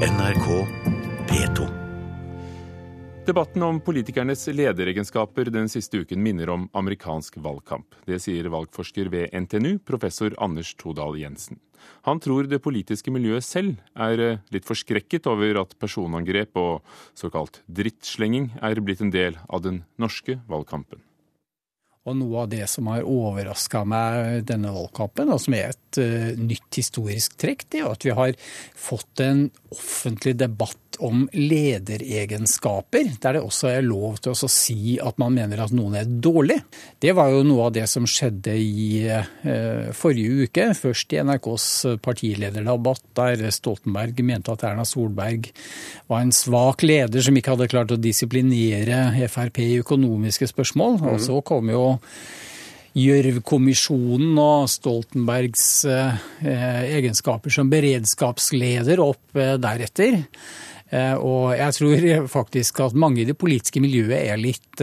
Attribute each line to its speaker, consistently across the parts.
Speaker 1: NRK P2.
Speaker 2: Debatten om politikernes lederegenskaper den siste uken minner om amerikansk valgkamp. Det sier valgforsker ved NTNU, professor Anders Todal Jensen. Han tror det politiske miljøet selv er eh, litt forskrekket over at personangrep og såkalt drittslenging er blitt en del av den norske valgkampen.
Speaker 3: Og noe av det som har overraska meg denne valgkampen, og som er et uh, nytt historisk trekk, det er at vi har fått en offentlig debatt om lederegenskaper, der det også er lov til å si at man mener at noen er dårlig. Det var jo noe av det som skjedde i uh, forrige uke. Først i NRKs partilederdebatt, der Stoltenberg mente at Erna Solberg var en svak leder som ikke hadde klart å disiplinere Frp i økonomiske spørsmål. Og så kom jo Gjørv-kommisjonen og Stoltenbergs eh, egenskaper som beredskapsleder opp eh, deretter. Eh, og jeg tror faktisk at mange i det politiske miljøet er litt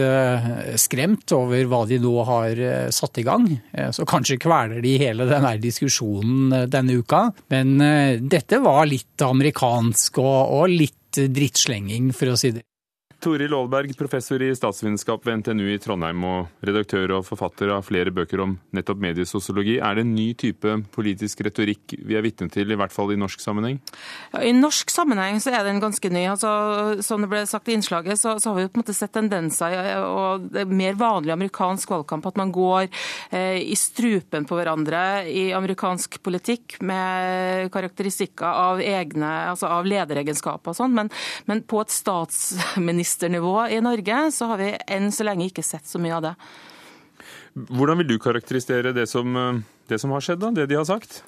Speaker 3: skremt over hva de nå har satt i gang. Så kanskje kveler de hele denne diskusjonen denne uka. Men dette var litt amerikansk og litt drittslenging, for å si det
Speaker 2: Toril Aalberg, professor i statsvitenskap ved NTNU i Trondheim og redaktør og forfatter av flere bøker om nettopp mediesosiologi. Er det en ny type politisk retorikk vi er vitne til, i hvert fall i norsk sammenheng?
Speaker 4: Ja, I norsk sammenheng så er den ganske ny. Altså, som det ble sagt i innslaget, så, så har vi på en måte sett tendenser og det er mer vanlig amerikansk valgkamp at man går eh, i strupen på hverandre i amerikansk politikk med karakteristikker av egne, altså av lederegenskaper og sånn, men, men på et statsminister ministernivå i Norge, så har vi enn så lenge ikke sett så mye av det.
Speaker 2: Hvordan vil du karakterisere det som, eh, det som har skjedd, da? Det de har sagt?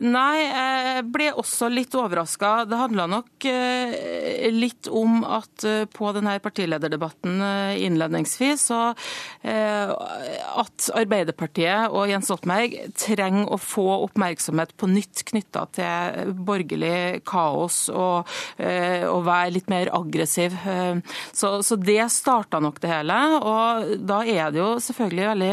Speaker 4: Nei, jeg ble også litt overraska. Det handla nok eh, litt om at eh, på denne partilederdebatten eh, innledningsvis så at Arbeiderpartiet og Jens Stoltenberg trenger å få oppmerksomhet på nytt knytta til borgerlig kaos og, å være litt mer aggressiv. Så, så det starta nok det hele. Og da er det jo selvfølgelig veldig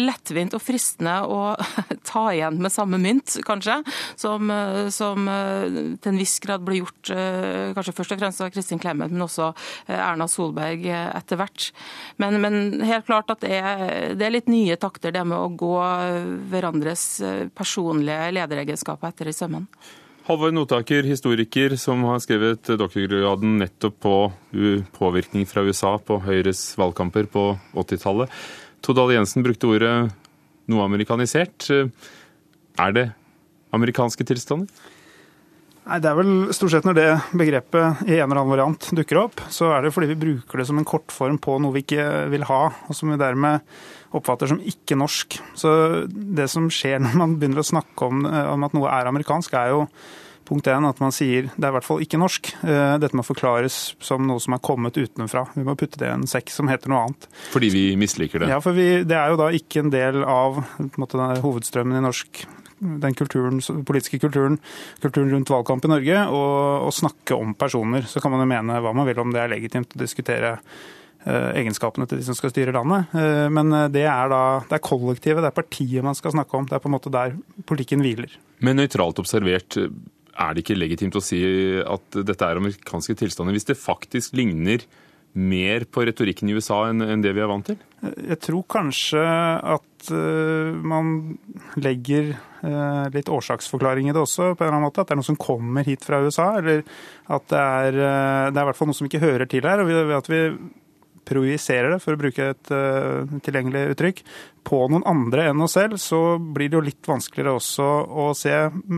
Speaker 4: lettvint og fristende å ta igjen med samme mynt, kanskje som, eh, som eh, til en viss grad ble gjort eh, kanskje først og fremst av Kristin Clemet, men også Erna Solberg etter hvert. Men, men helt klart at det er, det er, litt nye takter, det med å gå hverandres personlige lederegenskaper etter i sømmene.
Speaker 2: Halvor Notaker, historiker som har skrevet doktorgraden nettopp på påvirkning fra USA på Høyres valgkamper på 80-tallet. Todal Jensen brukte ordet noe amerikanisert. Er det amerikanske tilstander?
Speaker 5: Nei, Det er vel stort sett når det begrepet i en eller annen variant dukker opp, så er det fordi vi bruker det som en kortform på noe vi ikke vil ha, og som vi dermed oppfatter som ikke norsk. Så det som skjer når man begynner å snakke om, eh, om at noe er amerikansk, er jo punkt én at man sier det er i hvert fall ikke norsk. Eh, dette må forklares som noe som er kommet utenfra. Vi må putte det i en sekk som heter noe annet.
Speaker 2: Fordi vi misliker det?
Speaker 5: Ja, for vi, det er jo da ikke en del av en måte, hovedstrømmen i norsk den kulturen, politiske kulturen, kulturen rundt valgkamp i Norge, og, og, snakke om personer. Så kan man jo mene hva man vil om det er legitimt å diskutere uh, egenskapene til de som skal styre landet. Uh, men eh, det er da det er kollektivet, det er partiet man skal snakke om. Det er på en måte der politikken hviler.
Speaker 2: Men nøytralt observert, er det ikke legitimt å si at dette er amerikanske tilstander, hvis det faktisk ligner mer på retorikken i USA enn det vi er vant til?
Speaker 5: Jeg tror kanskje at man legger Eh, litt årsaksforklaring i det også, på en eller annen måte. At det er noe som kommer hit fra USA. Eller at det er, eh, det er i hvert fall noe som ikke hører til her. og at vi projiserer det, for å bruke et uh, tilgjengelig uttrykk, på noen andre enn oss selv, så blir det jo litt vanskeligere også å se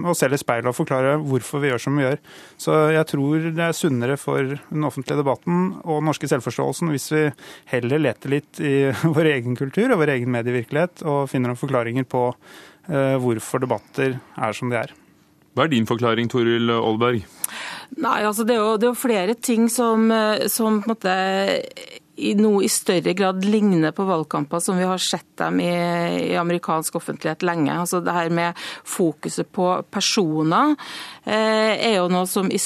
Speaker 5: oss selv i speilet og forklare hvorfor vi gjør som vi gjør. Så jeg tror det er sunnere for den offentlige debatten og den norske selvforståelsen hvis vi heller leter litt i vår egen kultur og vår egen medievirkelighet og finner noen forklaringer på uh, hvorfor debatter er som de er.
Speaker 2: Hva er din forklaring, Toril Aalberg?
Speaker 4: Nei, altså det er, jo, det er jo flere ting som, eh, som på en måte i noe i større grad ligner på valgkamper som vi har sett dem i, i amerikansk offentlighet lenge. Altså det her med fokuset på personer eh, er jo noe som i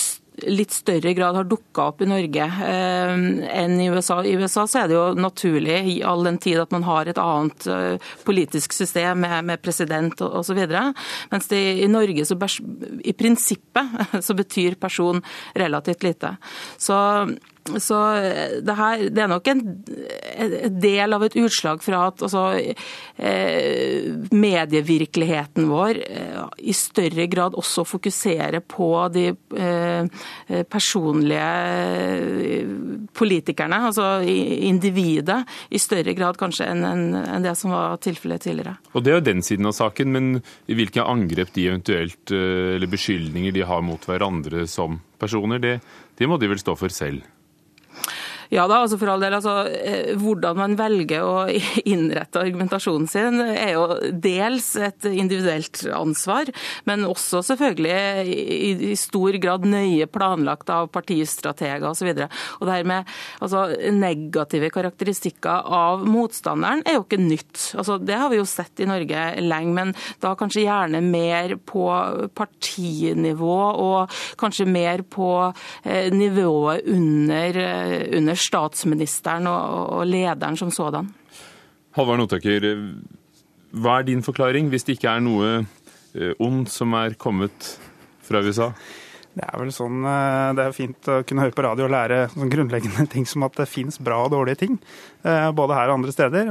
Speaker 4: litt større grad har dukka opp i Norge eh, enn i USA. I USA så er det jo naturlig, i all den tid at man har et annet eh, politisk system med, med president osv. Mens det, i Norge så i prinsippet så betyr person relativt lite. Så så eh, det, her, det er nok en, en, del av et utslag fra at altså, eh, medievirkeligheten vår eh, i større grad også fokuserer på de personlige politikerne, altså individet, i større grad kanskje enn en, det som var tilfellet tidligere.
Speaker 2: Og Det er jo den siden av saken, men hvilke angrep de eventuelt, eller beskyldninger de har mot hverandre som personer, det, det må de vel stå for selv?
Speaker 4: Ja da, altså for all del. Altså, eh, hvordan man velger å innrette argumentasjonen sin er jo dels et individuelt ansvar, men også selvfølgelig i, stor grad nøye planlagt av partistrateger osv. Og, og det her med altså, negative karakteristikker av motstanderen er jo ikke nytt. Altså, det har vi jo sett i Norge lenge, men da kanskje gjerne mer på partinivå og kanskje mer på eh, nivået under, eh, under statsministeren og, lederen som sådan.
Speaker 2: Halvard Notaker, hva er din forklaring, hvis det ikke er noe eh, ondt som er kommet fra USA?
Speaker 5: Det er vel sånn, eh, det er fint å kunne høre på radio og lære sånn grunnleggende ting som at det finnes bra og dårlige ting. Eh, både her og andre steder.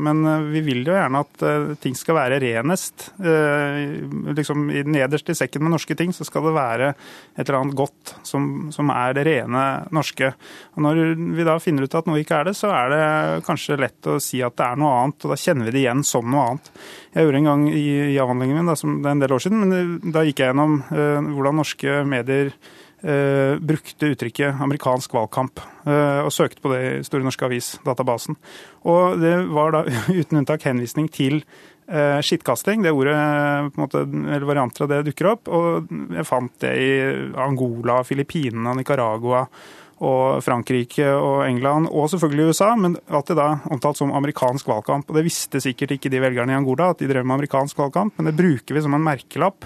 Speaker 5: men eh, vi vil jo gjerne at ting skal være renest. Liksom Nederst i sekken med norske ting så skal det være et eller annet godt som, som er det rene norske. Og Når vi da finner ut at noe ikke er det, så er det kanskje lett å si at det er noe annet. Og da kjenner vi det igjen som noe annet. Jeg gjorde en gang i, i avhandlingen min, da, som det er en del år siden, men da gikk jeg gjennom hvordan norske medier eh, brukte uttrykket 'amerikansk valgkamp' eh, og søkte på det i Store norske avis-databasen. Og det var da uten unntak henvisning til eh, skittkasting. Det ordet, en måte, eller varianter av det dukker opp. Og jeg fant det i Angola, Filippinene, Nicaragua og Frankrike og England, og selvfølgelig USA, men alltid da omtalt som amerikansk valgkamp. Og Det visste sikkert ikke de velgerne i Angola, at de drev med amerikansk valgkamp, men det bruker vi som en merkelapp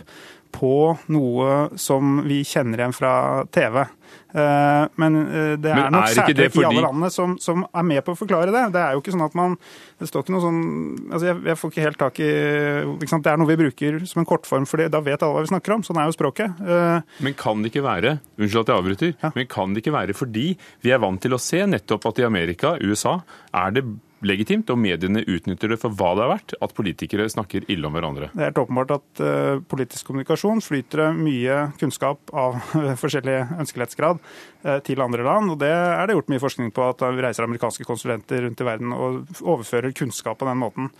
Speaker 5: på noe som vi kjenner igjen fra TV. Eh, men eh, det er, men er nok særtrekk fordi... i alle landene som, som, er med på å forklare det. Det er jo ikke sånn at man Det står ikke noe sånn altså jeg, jeg får ikke helt tak i Det er noe vi bruker som en kortform, for da vet alle hva vi snakker om. Sånn er jo språket.
Speaker 2: Eh, men kan det ikke være Unnskyld at jeg avbryter. Ja. Men kan det ikke være fordi vi er vant til å se nettopp at i Amerika, USA, er det legitimt, og mediene utnytter det for hva det er verdt, at politikere snakker ille om hverandre?
Speaker 5: Det er helt åpenbart at uh, politisk kommunikasjon flyter det mye kunnskap av uh, forskjellig ønskelighetsgrad uh, til andre land. og Det er det gjort mye forskning på, at vi reiser amerikanske konsulenter rundt i verden og overfører kunnskap på den måten.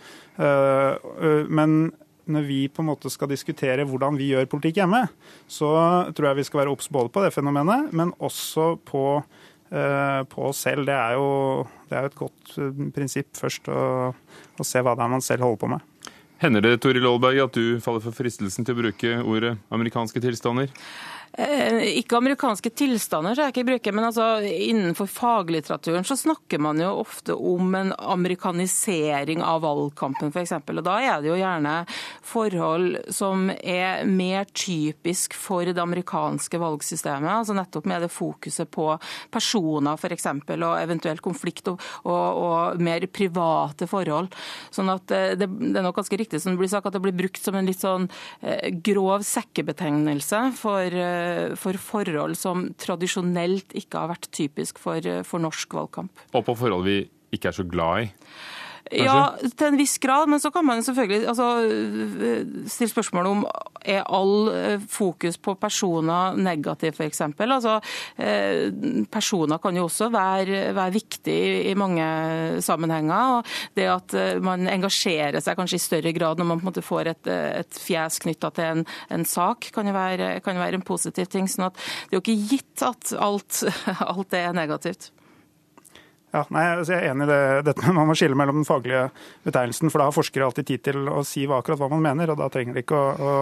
Speaker 5: men når vi på en måte skal diskutere hvordan vi gjør politikk hjemme, så tror jeg vi skal være obs både på det fenomenet, men også på Eh, på oss selv. Det er jo det er et godt eh, prinsipp først å, å se hva det er man selv holder på med.
Speaker 2: Hender det Toril Aalberg, at du faller for fristelsen til å bruke ordet amerikanske tilstander?
Speaker 4: Eh, ikke amerikanske tilstander, så jeg ikke bruker, men altså, innenfor faglitteraturen så snakker man jo ofte om en amerikanisering av valgkampen, f.eks. Og da er det jo gjerne forhold som er mer typisk for det amerikanske valgsystemet. altså Nettopp med det fokuset på personer, f.eks., og eventuelt konflikt og, og, og, mer private forhold. Sånn at eh, det, det, er nok ganske riktig som det blir sagt, at det blir brukt som en litt sånn eh, grov sekkebetegnelse for for forhold som tradisjonelt ikke har vært typisk for, eh, for norsk valgkamp.
Speaker 2: Og på forhold vi ikke er så glad i?
Speaker 4: Kanskje? Ja, til en viss grad. Men så kan man selvfølgelig altså, stille spørsmål om er all eh, fokus på personer negativ, f.eks. Altså, personer kan jo også være, være viktig i mange sammenhenger. og Det at man engasjerer seg kanskje i større grad når man på en måte får et, et fjes knytta til en, en, sak, kan jo, være, kan jo være en positiv ting. sånn at Det er jo ikke gitt at alt, alt er negativt.
Speaker 5: Ja, nei, altså jeg er enig i det, dette med man må skille mellom den faglige betegnelsen. For da har forskere alltid tid til å si akkurat hva man mener, og da trenger det ikke å, å,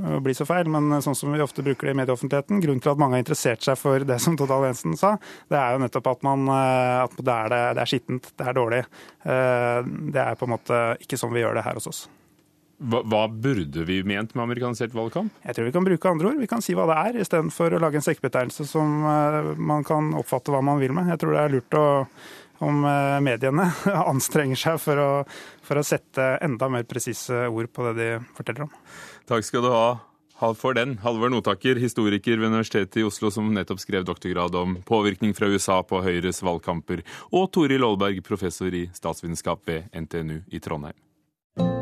Speaker 5: å, bli så feil. Men sånn som vi ofte bruker det i medieoffentligheten, grunnen til at mange har interessert seg for det som Total Jensen sa, det er jo nettopp at, man, eh, at det, er det, det er skittent, det er dårlig. Eh, det er på en måte ikke sånn vi gjør det her hos oss.
Speaker 2: Hva, hva, burde vi ment med amerikanisert valgkamp?
Speaker 5: Jeg tror vi kan bruke andre ord. Vi kan si hva det er, istedenfor å lage en sekkebetegnelse som man kan oppfatte hva man vil med. Jeg tror det er lurt å om eh, mediene anstrenger seg for å, for å sette enda mer presise ord på det de forteller om.
Speaker 2: Takk skal du ha for den. Halvor Notaker, historiker ved Universitetet i Oslo som nettopp skrev doktorgrad om påvirkning fra USA på Høyres valgkamper, og Toril Aalberg, professor i statsvitenskap ved NTNU i Trondheim.